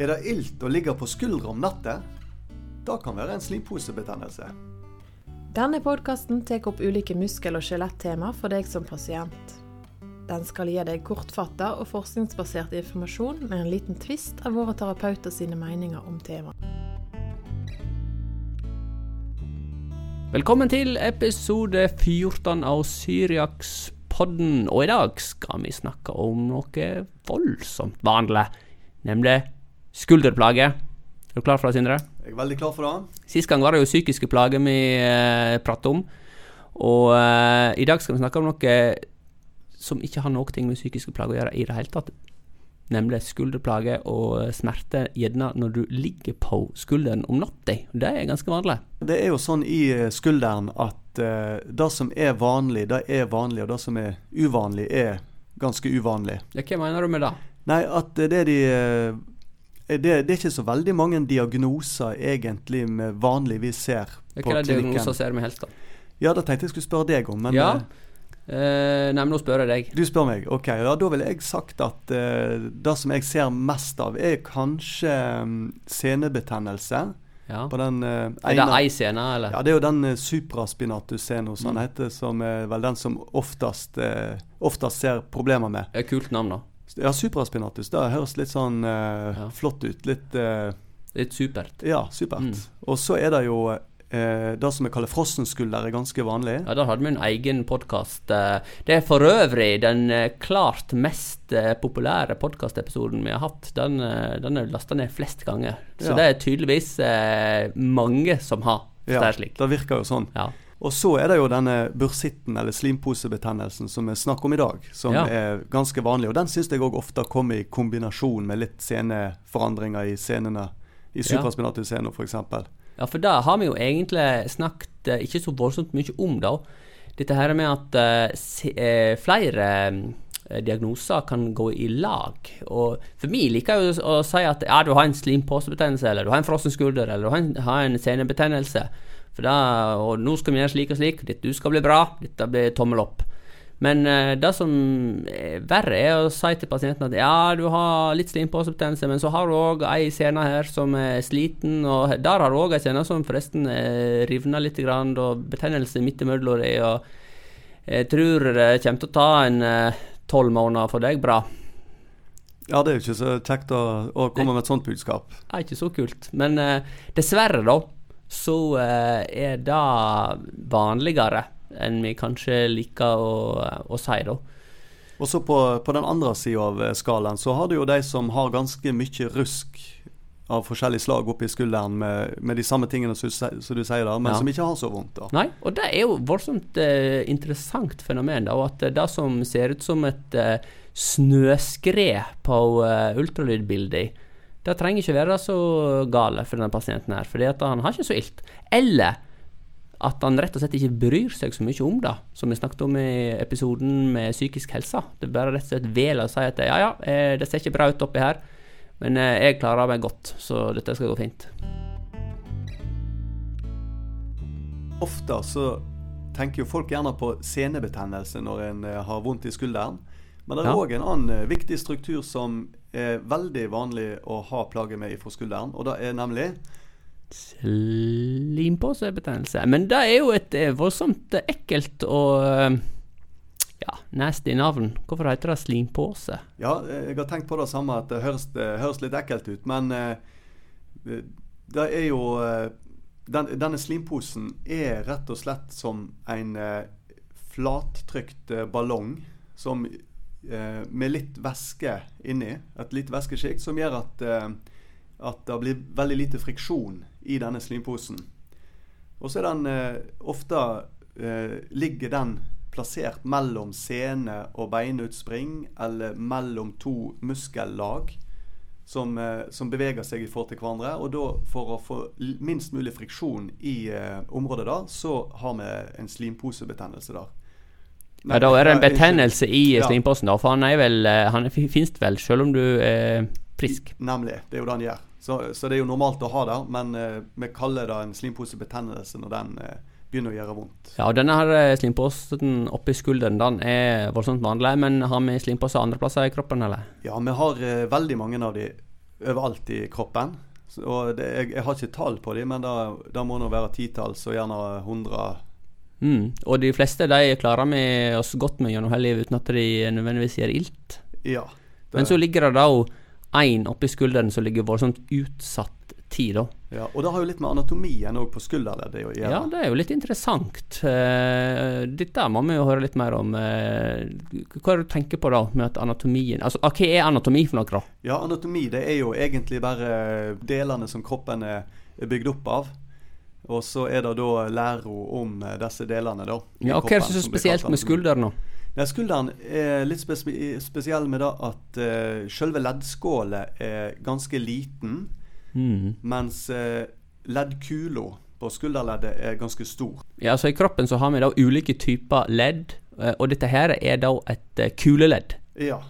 Er det ilt og ligger på skuldra om natta? Det kan være en slimposebetennelse. Denne podkasten tar opp ulike muskel- og skjelettema for deg som pasient. Den skal gi deg kortfatta og forskningsbasert informasjon med en liten tvist av våre terapeuter sine meninger om temaet. Velkommen til episode 14 av Syriakspodden. Og i dag skal vi snakke om noe voldsomt vanlig, nemlig skulderplager. Er du klar for det, Sindre? Jeg er veldig klar for det. Sist gang var det jo psykiske plager vi eh, pratet om. Og eh, i dag skal vi snakke om noe som ikke har noe med psykiske plager å gjøre i det hele tatt. Nemlig skulderplager og smerte gjerne når du ligger på skulderen om natta. Det er ganske vanlig. Det er jo sånn i eh, skulderen at uh, det som er vanlig, det er vanlig, og det som er uvanlig, er ganske uvanlig. Ja, hva mener du med det? Nei, at det de uh, det, det, er ikke så veldig mange diagnoser egentlig vi vanligvis ser på på hva er klinikken. diagnoser ser vi helst, da? Ja, det tenkte jeg skulle spørre deg om, men ja. uh, nei, men nå spør jeg deg. Du spør meg. Ok, ja, Da ville jeg sagt at uh, det som jeg ser mest av, er kanskje um, senebetennelse. Ja. På den uh, Er det ei scene, eller? Ja, det er jo den uh, supraspinatus senus han Mm. heter, som er vel den som oftest, oftest ser problemer med. Det er et kult navn, da. Ja, supraspinatus. Det høres litt sånn Ja. flott ut. Litt Litt supert. Ja, supert. Mm. Og så er det jo Eh, det som vi kaller frossenskulder, er ganske vanlig. Ja, Der hadde vi en egen podkast. Det er for øvrig den eh, klart mest eh, populære podkastepisoden vi har hatt. Den, eh, den er lasta ned flest ganger. Så Ja. det er tydeligvis eh, mange som har. Ja, det virker jo sånn. Ja. Og så er det jo denne bursitten, eller slimposebetennelsen, som vi snakker om i dag, som Ja. er ganske vanlig. Og den syns jeg òg ofte kommer i kombinasjon med litt seneforandringer i senene. I Ja. supraspinatus seno, f.eks. Ja, for da har vi jo egentlig snakket eh, ikke så voldsomt mye om, da. Dette her med at eh, se, eh, flere diagnoser kan gå i lag. Og for meg liker jeg jo å si at ja, du har en slimposebetennelse, eller du har en frossen skulder, eller du har en, har en senebetennelse. For da, og nå skal vi gjøre slik og slik, dette du skal bli bra, dette blir tommel opp. Men eh, det som er verre, er å si til pasienten at ja, du har litt slimposebetennelse, men så har du òg ei sene her som er sliten, og der har du òg ei sene som forresten er rivna litt, grann, og betennelse midt imellom det, og jeg tror det kommer til å ta en tolv måneder for deg bra. Ja, det er jo ikke så kjekt å, å komme med et sånt budskap. Det er ikke så kult. Men eh, dessverre, da, så eh, er det vanligere enn vi kanskje liker å, å si, da. Og så på, på den andre sida av eh, skalaen så har du jo de som har ganske mye rusk av forskjellig slag oppi skulderen med, med de samme tingene som, du- som du sier der, men Ja. som ikke har så vondt. da. Nei, og det er jo voldsomt eh, interessant fenomen, da, og at eh, det som ser ut som et eh, snøskred på eh, ultralydbildet, det trenger ikke være så gale for denne pasienten her, fordi han har ikke så ilt. Eller at han rett og slett ikke bryr seg så mye om det, som vi snakket om i episoden med psykisk helse. Det er bare rett og slett vel å si at ja, ja, eh, det ser ikke bra ut oppi her, men eh, jeg klarer meg godt, så dette skal gå fint. Ofte så tenker jo folk gjerne på senebetennelse når en eh, har vondt i skulderen. Men det er Ja. en annen eh, viktig struktur som er veldig vanlig å ha plager med fra skulderen, og det er nemlig Slimpåsebetennelse. Men det er jo et eh, voldsomt eh, ekkelt og ja, nasty navn. Hvorfor heter det slimpose? Ja, jeg har tenkt på det samme, at det høres, det høres litt ekkelt ut, men det er jo den, Denne slimposen er rett og slett som en flattrykt ballong som, eh, med litt væske inni, et lite væskesjikt, som gjør at, eh, at det blir veldig lite friksjon i denne slimposen. Og så er den eh, ofte eh, ligger den plassert mellom sene og beinutspring, eller mellom to muskellag som, eh, som beveger seg i forhold til hverandre. Og da, for å få minst mulig friksjon i eh, området da, så har vi en slimposebetennelse der. Ja, da er det en betennelse i Ja. slimpåsen, da, for han er vel eh, Han finnes vel, selv om du er frisk. Nemlig. Det er jo det han gjør. Så, så det er jo normalt å ha det, men uh, vi kaller det en slimposebetennelse når den uh, begynner å gjøre vondt. Ja, og denne her slimpåsen oppi skulderen, den er voldsomt vanlig, men har vi slimpåser andre plasser i kroppen, eller? Ja, vi har uh, veldig mange av de overalt i kroppen. Så, og det, jeg, jeg, har ikke tall på dem, men det må nå være titalls og gjerne hundre. Mm. Og de fleste de klarer vi oss godt med gjennom hele livet uten at de nødvendigvis gjør ilt. Ja. Det... Men så ligger det da én oppi skulderen som ligger voldsomt utsatt tid, da. Ja, Og det har jo litt med anatomien òg på skulderleddet å gjøre. Ja, det er jo litt interessant. Uh, dette må vi jo høre litt mer om. Uh, hva er det du tenker på da, med at anatomien Altså, Hva er anatomi for noe, da? Ja, Anatomi det er jo egentlig bare delene som kroppen er bygd opp av. Og så er det da læro om disse delene, da. Ja, og Hva er det så spesielt med skulderen, da? Ja, skulderen er litt spesiell med det at uh, selve leddskålet er ganske liten. Mm. Mens uh, leddkula på skulderleddet er ganske stor. Ja, så I kroppen så har vi da ulike typer ledd, eh, og dette her er da et eh, kuleledd. Ja.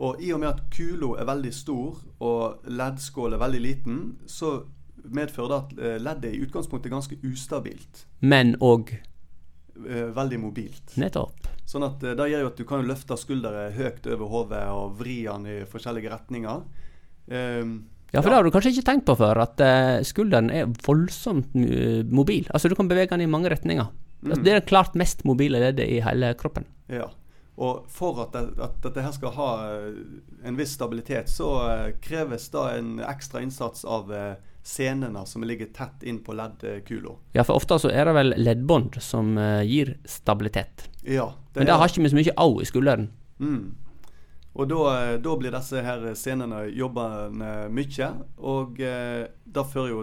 Og i og med at kula er veldig stor og leddskålen er veldig liten, så medfører at eh, leddet i utgangspunktet er ganske ustabilt. Men òg Veldig mobilt. Nettopp. Sånn at Det gjør jo at du kan løfte skulderet høyt over hodet og vri den i forskjellige retninger. Um, ja, for ja. det har du kanskje ikke tenkt på før, at skulderen er voldsomt mobil. Altså Du kan bevege den i mange retninger. Mm. Altså, det er det klart mest mobile leddet i hele kroppen. Ja, og for at, det, at dette her skal ha en viss stabilitet, så kreves da en ekstra innsats av senene som ligger tett inn på leddkula. Ja, for ofte så er det vel leddbånd som gir stabilitet. Ja. Det Men det har ikke vi så mye av i skulderen. Mm. Og da, eh, da, blir disse her scenene jobbende mye, og eh, det fører jo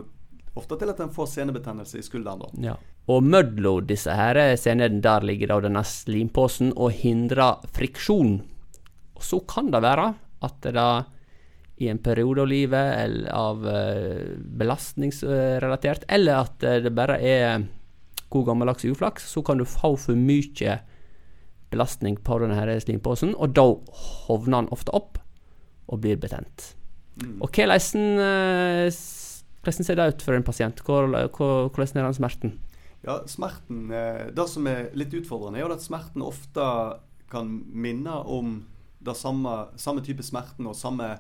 ofte til at en får senebetennelse i skulderen. da. Ja. Og mellom disse her scenene, der ligger da denne slimposen og hindrer friksjon. Og så kan det være at det da i en periode av livet eller av uh, belastningsrelatert, eller at det bare er god gammeldags uflaks, så kan du få for mye belastning på denne slimposen, og da hovner den ofte opp og blir betent. Mm. Og hvordan, eh, ser det ut for en pasient? Hvordan er den smerten? Ja, smerten, eh, Det som er litt utfordrende, er at smerten ofte kan minne om det samme, samme type smerten og samme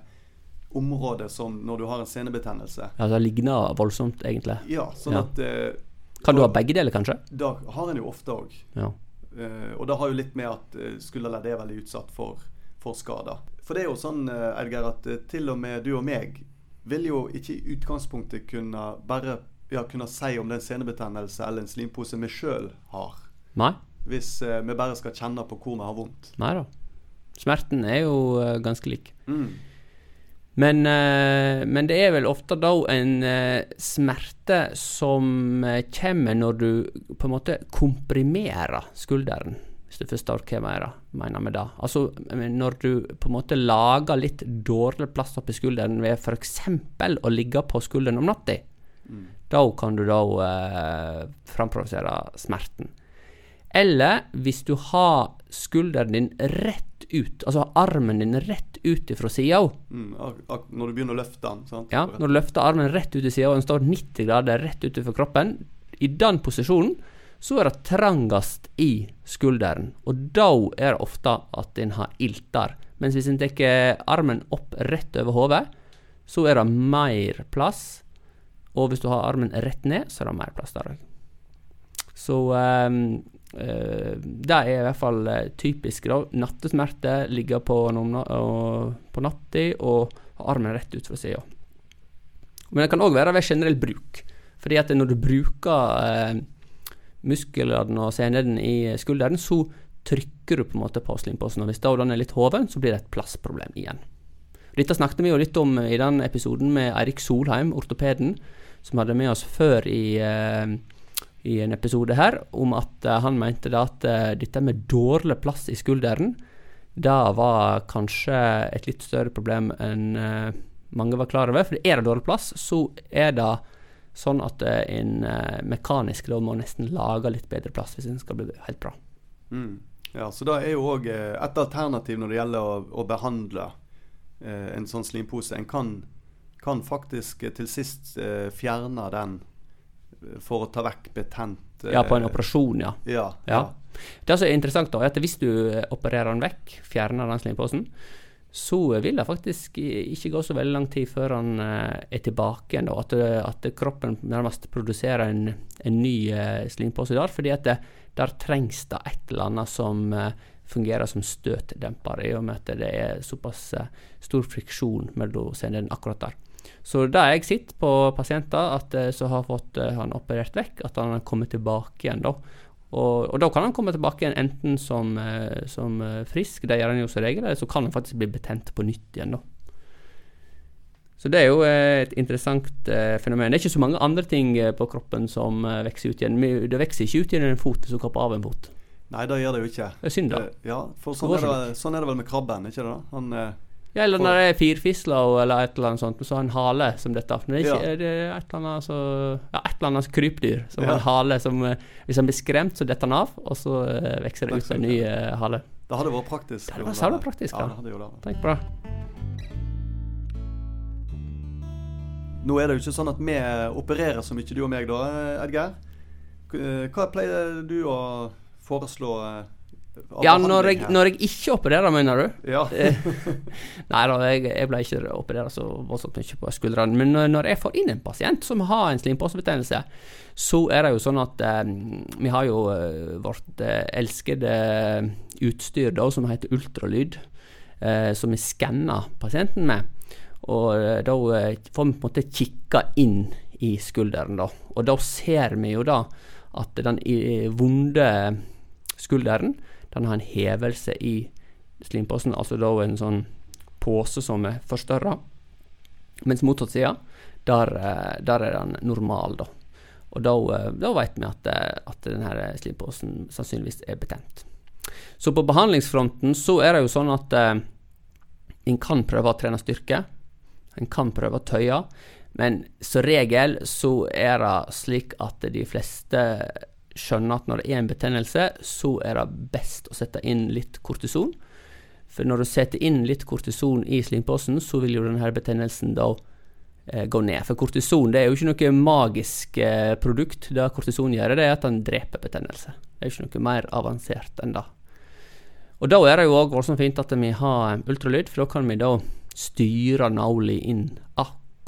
område som når du har en senebetennelse. Ja, Det ligner voldsomt, egentlig. Ja, sånn ja. at uh, Kan du ha begge deler, kanskje? Da har en jo ofte òg. Ja. Uh, og det har jo litt med at uh, skulderledd er veldig utsatt for, for skader. For det er jo sånn, Edgar, at til og med du og meg vil jo ikke i utgangspunktet kunne bare ja, kunne si om det er en senebetennelse eller en slimpose vi sjøl har. Nei. Hvis vi bare skal kjenne på hvor vi har vondt. Nei da. Smerten er jo ganske lik. Mm. Men, uh, men, det er vel ofte da en uh, smerte som uh, kommer når du på en måte komprimerer skulderen, hvis du forstår hva jeg mener med det. Altså når du på en måte lager litt dårlig plass oppi skulderen ved f.eks. å ligge på skulderen om natta. Mm. Da kan du da uh, framprovosere smerten. Eller hvis du har skulderen din rett ut, altså armen din rett ut fra sida. Mm, når du begynner å løfte den. sant? Ja, når du løfter armen rett ut i sida, og den står 90 grader rett ut fra kroppen, i den posisjonen så er det trangest i skulderen, og da er det ofte at en har ilter. Mens hvis en tar armen opp rett over hodet, så er det mer plass. Og hvis du har armen rett ned, så er det mer plass der òg. Så um, det er i hvert fall uh, typisk. da, Nattesmerte, ligge på, på natta og ha armen rett ut fra sida. Men det kan òg være ved generell bruk. Fordi at når du bruker eh, musklene og senene i skulderen, så trykker du på en måte på slimposen. Og hvis den er litt hoven, så blir det et plassproblem igjen. Dette snakket vi jo litt om i den episoden med Eirik Solheim, ortopeden, som hadde med oss før i uh, i en episode her, om at uh, han mente da at uh, dette med dårlig plass i skulderen, det var kanskje et litt større problem enn uh, mange var klar over. For er det dårlig plass, så er det sånn at en mekanisk da må nesten lage litt bedre plass hvis den skal bli helt bra. Mm. Ja, så det er jo òg et alternativ når det gjelder å, å behandle en sånn slimpose. En kan, kan faktisk til sist fjerne den for å ta vekk betent Ja, på en operasjon, ja. Ja, ja. Det som er interessant, da, er at hvis du opererer den vekk, fjerner den slimposen, så vil det faktisk ikke gå så veldig lang tid før han eh, er tilbake igjen. At, at, kroppen nærmest produserer en, en ny eh, slimpose der. Fordi at det, der trengs det et eller annet som eh, fungerer som støtdemper, i og med at det er såpass stor friksjon mellom senene akkurat der. Så det jeg sitter på pasienter at, som har fått han operert vekk, at han har kommet tilbake igjen. da, og, og, da kan han komme tilbake igjen enten som, eh, som eh, frisk, det gjør han jo som regel, eller så kan han faktisk bli betent på nytt igjen. da. Så det er jo eh, et interessant eh, fenomen. Det er ikke så mange andre ting eh, på kroppen som eh, vokser ut igjen. Det vokser ikke ut igjen en fot hvis du kapper av en fot. Nei, det gjør det jo ikke. Det er synd, da. ja, for sånn er, det, sånn er, det, vel med krabben, ikke det? da? Han ja, eller når det er firfisler eller et eller annet sånt, så har en hale som dette. Men det er, ikke, ja. det er et eller annet så, ja, et eller annet krypdyr som ja. har en hale som eh, Hvis han blir skremt, så detter han av, og så vokser det ut en ny uh, hale. Det hadde vært praktisk. Det hadde vært praktisk, ja. ja. Det Tenk på det. Nå er det jo ikke sånn at vi opererer så mye, du og meg da, Edgar. Hva pleier du å foreslå? Ja, når jeg, når jeg, ikke opererer, mener du? Ja. Nei da, jeg, jeg ble ikke operert så voldsomt mye på skuldrene. Men når jeg får inn en pasient som har en slimposebetennelse, så er det jo sånn at eh, vi har jo eh, vårt eh, elskede utstyr da, som heter ultralyd, eh, som vi skanner pasienten med. Og eh, da eh, får vi på en måte kikka inn i skulderen, da. Og da ser vi jo da at den vonde skulderen den har en hevelse i slimposen, altså da en sånn pose som er forstørra. Mens motsatt side, der, eh, der, er den normal, da. Og da, eh, da vet vi at, eh, at denne slimposen sannsynligvis er betent. Så på behandlingsfronten så er det jo sånn at eh, en kan prøve å trene styrke. En kan prøve å tøye. Men som regel så er det slik at de fleste skjønner at når det er en betennelse, så er det best å sette inn litt kortison. For når du setter inn litt kortison i slimposen, så vil jo denne betennelsen da eh, gå ned. For kortison det er jo ikke noe magisk eh, produkt. Det kortison gjør, det er at den dreper betennelse. Det er jo ikke noe mer avansert enn det. Og da er det jo òg fint at vi har ultralyd, for da kan vi da styre nåla inn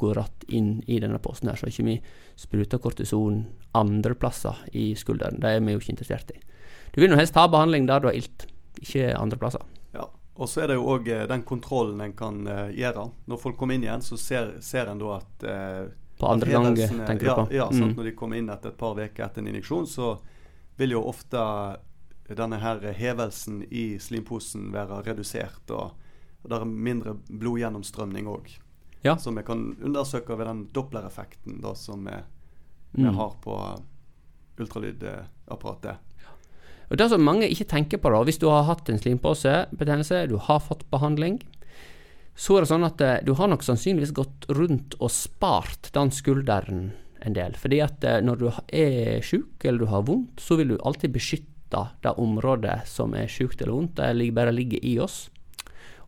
akkurat inn i denne posten her, så ikke vi spruter kortison andre plasser i skulderen. Det er vi jo ikke interessert i. Du vil nå helst ha behandling der du har ilt, ikke andre plasser. Ja, og så er det jo òg eh, den kontrollen en kan uh, gjøre. Når folk kommer inn igjen, så ser, ser en da at uh, På andre gang, tenker ja, du på? Ja, mm. sant, når de kommer inn etter et par uker etter en injeksjon, så vil jo ofte denne her hevelsen i slimposen være redusert. og det er mindre blodgjennomstrømning òg. Ja. Som vi kan undersøke ved den dopplereffekten da, som vi, vi mm. har på ultralydapparatet. Og Det som mange ikke tenker på, da, hvis du har hatt en slimpåsebetennelse, du har fått behandling, så er det sånn at eh, du har nok sannsynligvis gått rundt og spart den skulderen en del. Fordi at eh, når du er sjuk eller du har vondt, så vil du alltid beskytte det området som er sjukt eller vondt. Det bare ligger i oss.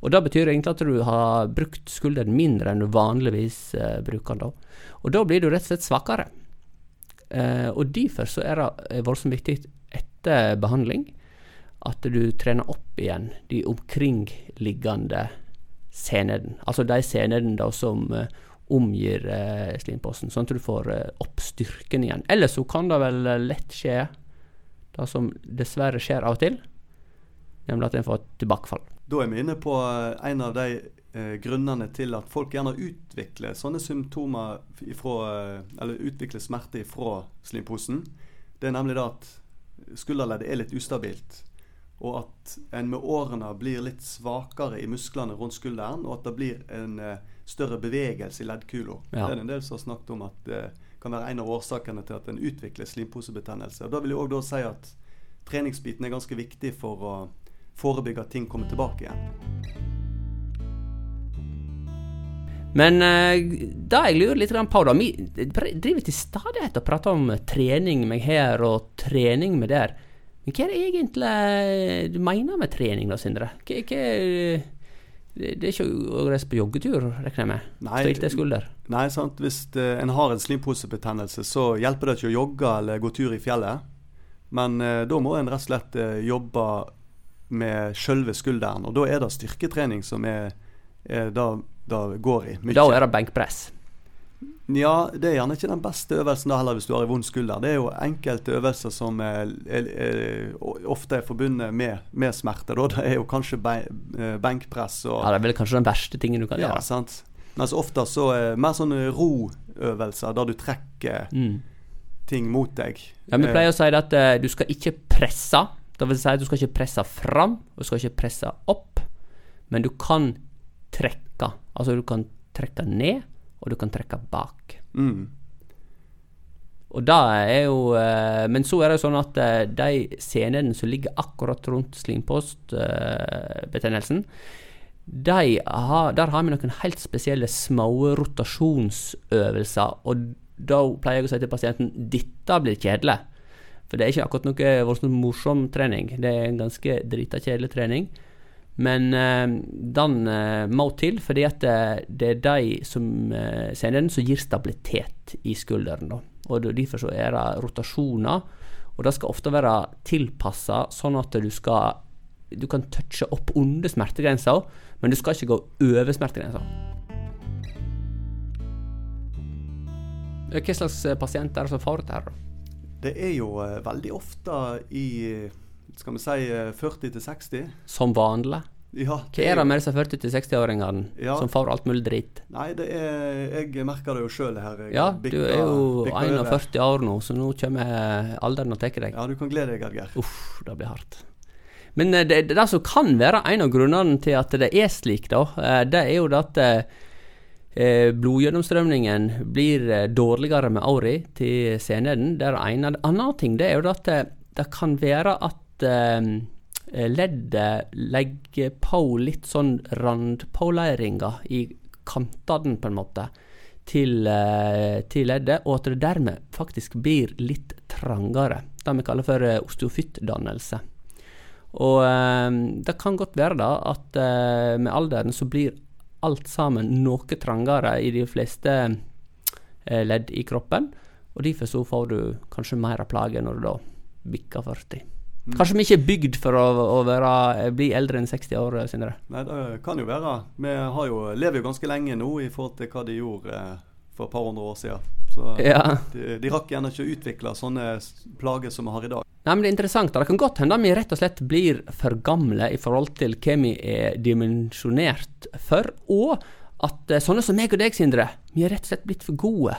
Og Det betyr egentlig at du har brukt skulderen mindre enn du vanligvis eh, bruker den. Og da blir du rett og slett svakere. Eh, og Derfor så er det eh, voldsomt viktig etter behandling at du trener opp igjen de omkringliggende senene. Altså de senene som eh, omgir eh, slimposen, sånn at du får eh, opp styrken igjen. Ellers så kan det vel lett skje, det som dessverre skjer av og til, nemlig at en får tilbakefall. Da er vi inne på eh, en av de eh, grunnene til at folk gjerne utvikler sånne symptomer ifra, eh, Eller utvikler smerte fra slimposen. Det er nemlig det at skulderleddet er litt ustabilt. Og at en med årene blir litt svakere i musklene rundt skulderen, og at det blir en eh, større bevegelse i leddkula. Ja. Det er en del som har snakket om at det kan være en av årsakene til at en utvikler slimposebetennelse. Og Da vil jeg òg si at treningsbiten er ganske viktig for å forebygge at ting kommer tilbake igjen. Men uh, det jeg lurer litt på, da Vi driver til stadighet og prater om trening meg her og trening med der. Men hva er det egentlig du mener med trening, da, Sindre? Hva, hva, det er ikke å reise på joggetur, regner jeg med? Nei, Stilte skulder? Nei, sant. Hvis en har en slimposebetennelse, så hjelper det ikke å jogge eller gå tur i fjellet. Men da må en rett og slett jobbe med sjølve skulderen. Og da er det styrketrening som er er det det går i. Da er det benkpress. Ja, det er gjerne ikke den beste øvelsen da heller hvis du har en vond skulder. Det er jo enkelte øvelser som er, er, ofte er forbundet med, med smerte. Da. Det er jo kanskje eh, benkpress og Ja, det er vel kanskje den verste tingen du kan ja, gjøre. Sant? Mens ofte så er mer sånne roøvelser der du trekker Mm. ting mot deg. Ja, Vi Eh, pleier å si at uh, du skal ikke presse. Det vil si at du skal ikke presse fram, og du skal ikke presse opp. Men du kan trekke. Altså du kan trekke ned, og du kan trekke bak. Mm. Og da er jo eh, Men så er det jo sånn at eh, de scenene som ligger akkurat rundt slimpostbetennelsen, de har, der har vi noen helt spesielle små rotasjonsøvelser. Og da pleier jeg å si til pasienten dette blir kjedelig. For det er ikke akkurat noe voldsomt morsom trening. Det er en ganske drita kjedelig trening. Men uh, den uh, må til, fordi at det, det er de som uh, sender den, som gir stabilitet i skulderen. Da. Og derfor så er det rotasjoner, og det skal ofte være tilpassa sånn at du skal Du kan touche opp under smertegrensa, men du skal ikke gå over smertegrensa. Hva slags eh, pasient er det som får dette her? Det er jo eh, veldig ofte i skal vi si eh, 40 til 60. Som vanlig? Ja, Hva er det med disse 40-60-åringene Ja. som får alt mulig dritt? Nei, det er Jeg merker det jo sjøl her. Jeg Ja, du er jo 41 år nå, så nå kommer alderen og tar deg. Ja, du kan glede deg, Edgeir. Uff, det blir hardt. Men det, det, det som kan være en av grunnene til at det er slik, da, eh, det er jo det at eh, blodgjennomstrømningen blir eh, dårligere med åra til seneden. Det er. En annen ting det er jo at det, det kan være at eh, leddet legger på litt sånn randpåleiringer i kantene, på en måte, til, eh, til leddet, og at det dermed faktisk blir litt trangere. Det vi kaller for eh, osteofyttdannelse. Og eh, det kan godt være da at eh, med alderen så blir alt sammen noe trangere i de fleste eh, ledd i kroppen, og derfor så får du kanskje mer av plager når du da bikker 40. Kanskje vi ikke er bygd for å, å være, bli eldre enn 60 år, Sindre. Nei, det kan jo være. Vi har jo, lever jo ganske lenge nå i forhold til hva de gjorde eh, for et par hundre år siden. Så Ja. de, de rakk gjerne ikke å utvikle sånne plager som vi har i dag. Nei, men Det er interessant. Det kan godt hende vi rett og slett blir for gamle i forhold til hva vi er dimensjonert for, og at eh, sånne som meg og deg, Sindre, vi er rett og slett blitt for gode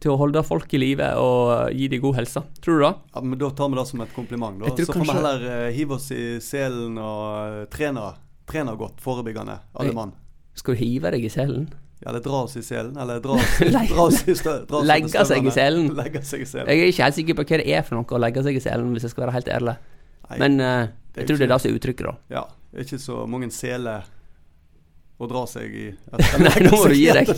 til å holde folk i live og gi dem god helse. Tror du det? Ja, men Da tar vi det som et kompliment. Da. Så kanskje... Får vi heller eh, hive oss i selen og uh, trene, trene godt, forebyggende, alle mann. Skal du hive deg i selen? Ja, det dras i selen, eller dras, i stø, dra Legge seg i selen. Legge seg i selen. Jeg er ikke helt sikker på hva det er for noe å legge seg i selen, hvis jeg skal være helt ærlig. Nei, Men uh, er jeg tror det er ikke- det som er uttrykket, da. Ja, det er ikke så mange seler å dra seg i. Nei, nå må du gi deg.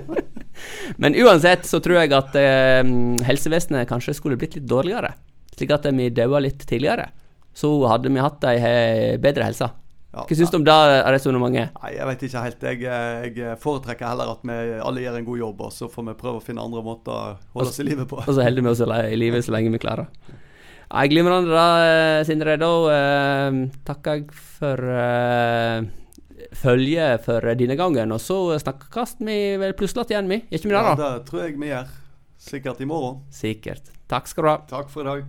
Men uansett så tror jeg at uh, helsevesenet kanskje skulle blitt litt dårligere. Slik at vi daua litt tidligere. Så hadde vi hatt ei eh, bedre helse. Ja, Hva syns du om det resonnementet? Nei, jeg vet ikke helt. Jeg, eh, jeg foretrekker heller at vi alle gjør en god jobb, og så får vi prøve å finne andre måter å holde oss i livet på. Og så holder vi oss i livet så lenge vi klarer. Nei, Glimrende da, eh, Sindre. Da eh, takker jeg for eh, følget for denne gangen. Og så snakkes vi vel plutselig igjen, vi. Gjør ikke vi det, Ja, det tror jeg vi gjør. Sikkert i morgen. Sikkert. Takk skal du ha. Takk for i dag.